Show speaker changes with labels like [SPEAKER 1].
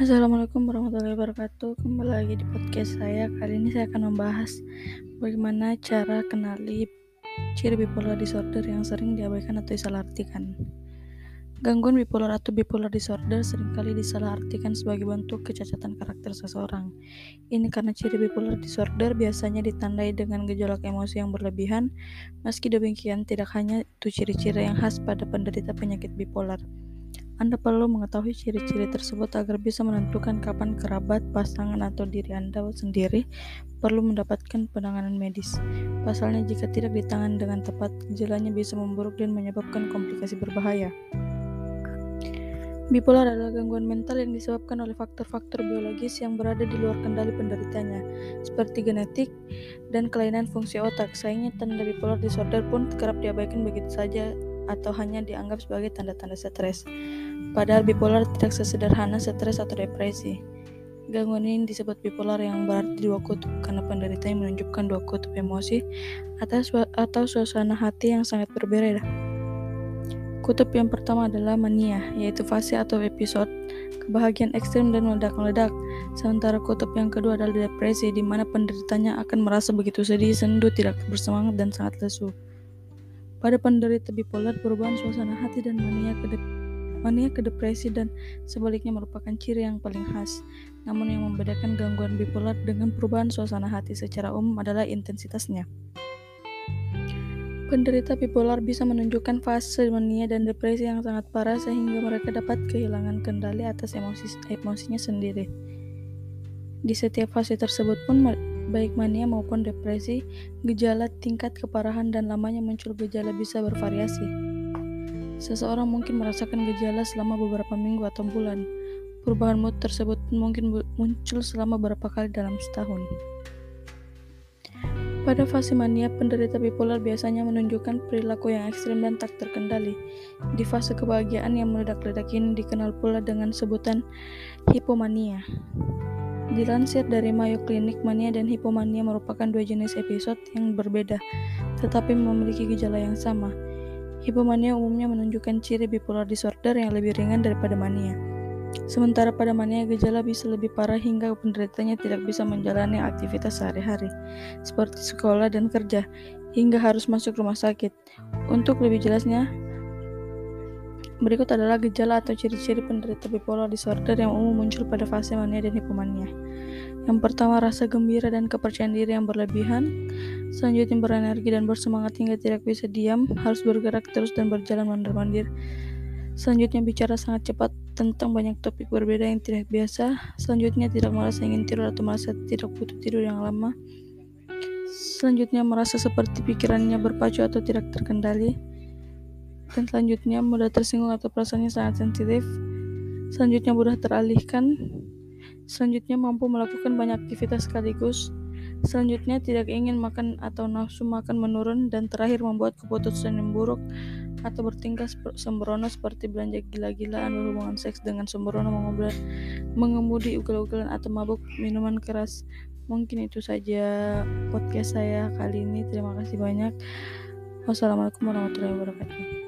[SPEAKER 1] Assalamualaikum warahmatullahi wabarakatuh Kembali lagi di podcast saya Kali ini saya akan membahas Bagaimana cara kenali Ciri bipolar disorder yang sering diabaikan atau disalahartikan Gangguan bipolar atau bipolar disorder sering kali disalahartikan sebagai bentuk kecacatan karakter seseorang. Ini karena ciri bipolar disorder biasanya ditandai dengan gejolak emosi yang berlebihan, meski demikian tidak hanya itu ciri-ciri yang khas pada penderita penyakit bipolar. Anda perlu mengetahui ciri-ciri tersebut agar bisa menentukan kapan kerabat, pasangan, atau diri Anda sendiri perlu mendapatkan penanganan medis. Pasalnya, jika tidak ditangani dengan tepat, gejalanya bisa memburuk dan menyebabkan komplikasi berbahaya. Bipolar adalah gangguan mental yang disebabkan oleh faktor-faktor biologis yang berada di luar kendali penderitanya, seperti genetik dan kelainan fungsi otak. Sayangnya, tanda bipolar disorder pun kerap diabaikan begitu saja atau hanya dianggap sebagai tanda-tanda stres. Padahal bipolar tidak sesederhana stres atau depresi. Gangguan ini disebut bipolar yang berarti dua kutub karena penderita yang menunjukkan dua kutub emosi atau, atau suasana hati yang sangat berbeda. Kutub yang pertama adalah mania, yaitu fase atau episode kebahagiaan ekstrim dan meledak-meledak. Sementara kutub yang kedua adalah depresi, di mana penderitanya akan merasa begitu sedih, sendu, tidak bersemangat, dan sangat lesu. Pada penderita bipolar, perubahan suasana hati dan mania ke Mania ke depresi dan sebaliknya merupakan ciri yang paling khas. Namun yang membedakan gangguan bipolar dengan perubahan suasana hati secara umum adalah intensitasnya. Penderita bipolar bisa menunjukkan fase mania dan depresi yang sangat parah sehingga mereka dapat kehilangan kendali atas emosi emosinya sendiri. Di setiap fase tersebut pun baik mania maupun depresi, gejala tingkat keparahan dan lamanya muncul gejala bisa bervariasi. Seseorang mungkin merasakan gejala selama beberapa minggu atau bulan. Perubahan mood tersebut mungkin muncul selama beberapa kali dalam setahun. Pada fase mania, penderita bipolar biasanya menunjukkan perilaku yang ekstrim dan tak terkendali. Di fase kebahagiaan yang meledak-ledak ini dikenal pula dengan sebutan hipomania. Dilansir dari Mayo Clinic, mania dan hipomania merupakan dua jenis episode yang berbeda, tetapi memiliki gejala yang sama. Hipomania umumnya menunjukkan ciri bipolar disorder yang lebih ringan daripada mania. Sementara pada mania gejala bisa lebih parah hingga penderitanya tidak bisa menjalani aktivitas sehari-hari, seperti sekolah dan kerja, hingga harus masuk rumah sakit. Untuk lebih jelasnya, berikut adalah gejala atau ciri-ciri penderita bipolar disorder yang umum muncul pada fase mania dan hipomania. Yang pertama, rasa gembira dan kepercayaan diri yang berlebihan. Selanjutnya berenergi dan bersemangat hingga tidak bisa diam, harus bergerak terus dan berjalan mondar-mandir. Selanjutnya bicara sangat cepat tentang banyak topik berbeda yang tidak biasa. Selanjutnya tidak merasa ingin tidur atau merasa tidak butuh tidur yang lama. Selanjutnya merasa seperti pikirannya berpacu atau tidak terkendali. Dan selanjutnya mudah tersinggung atau perasaannya sangat sensitif. Selanjutnya mudah teralihkan. Selanjutnya mampu melakukan banyak aktivitas sekaligus. Selanjutnya, tidak ingin makan atau nafsu makan menurun, dan terakhir membuat keputusan yang buruk atau bertingkah sembrono seperti belanja gila-gilaan, berhubungan seks dengan sembrono, mengemudi ugal-ugalan atau mabuk minuman keras. Mungkin itu saja podcast saya kali ini. Terima kasih banyak. Wassalamualaikum warahmatullahi wabarakatuh.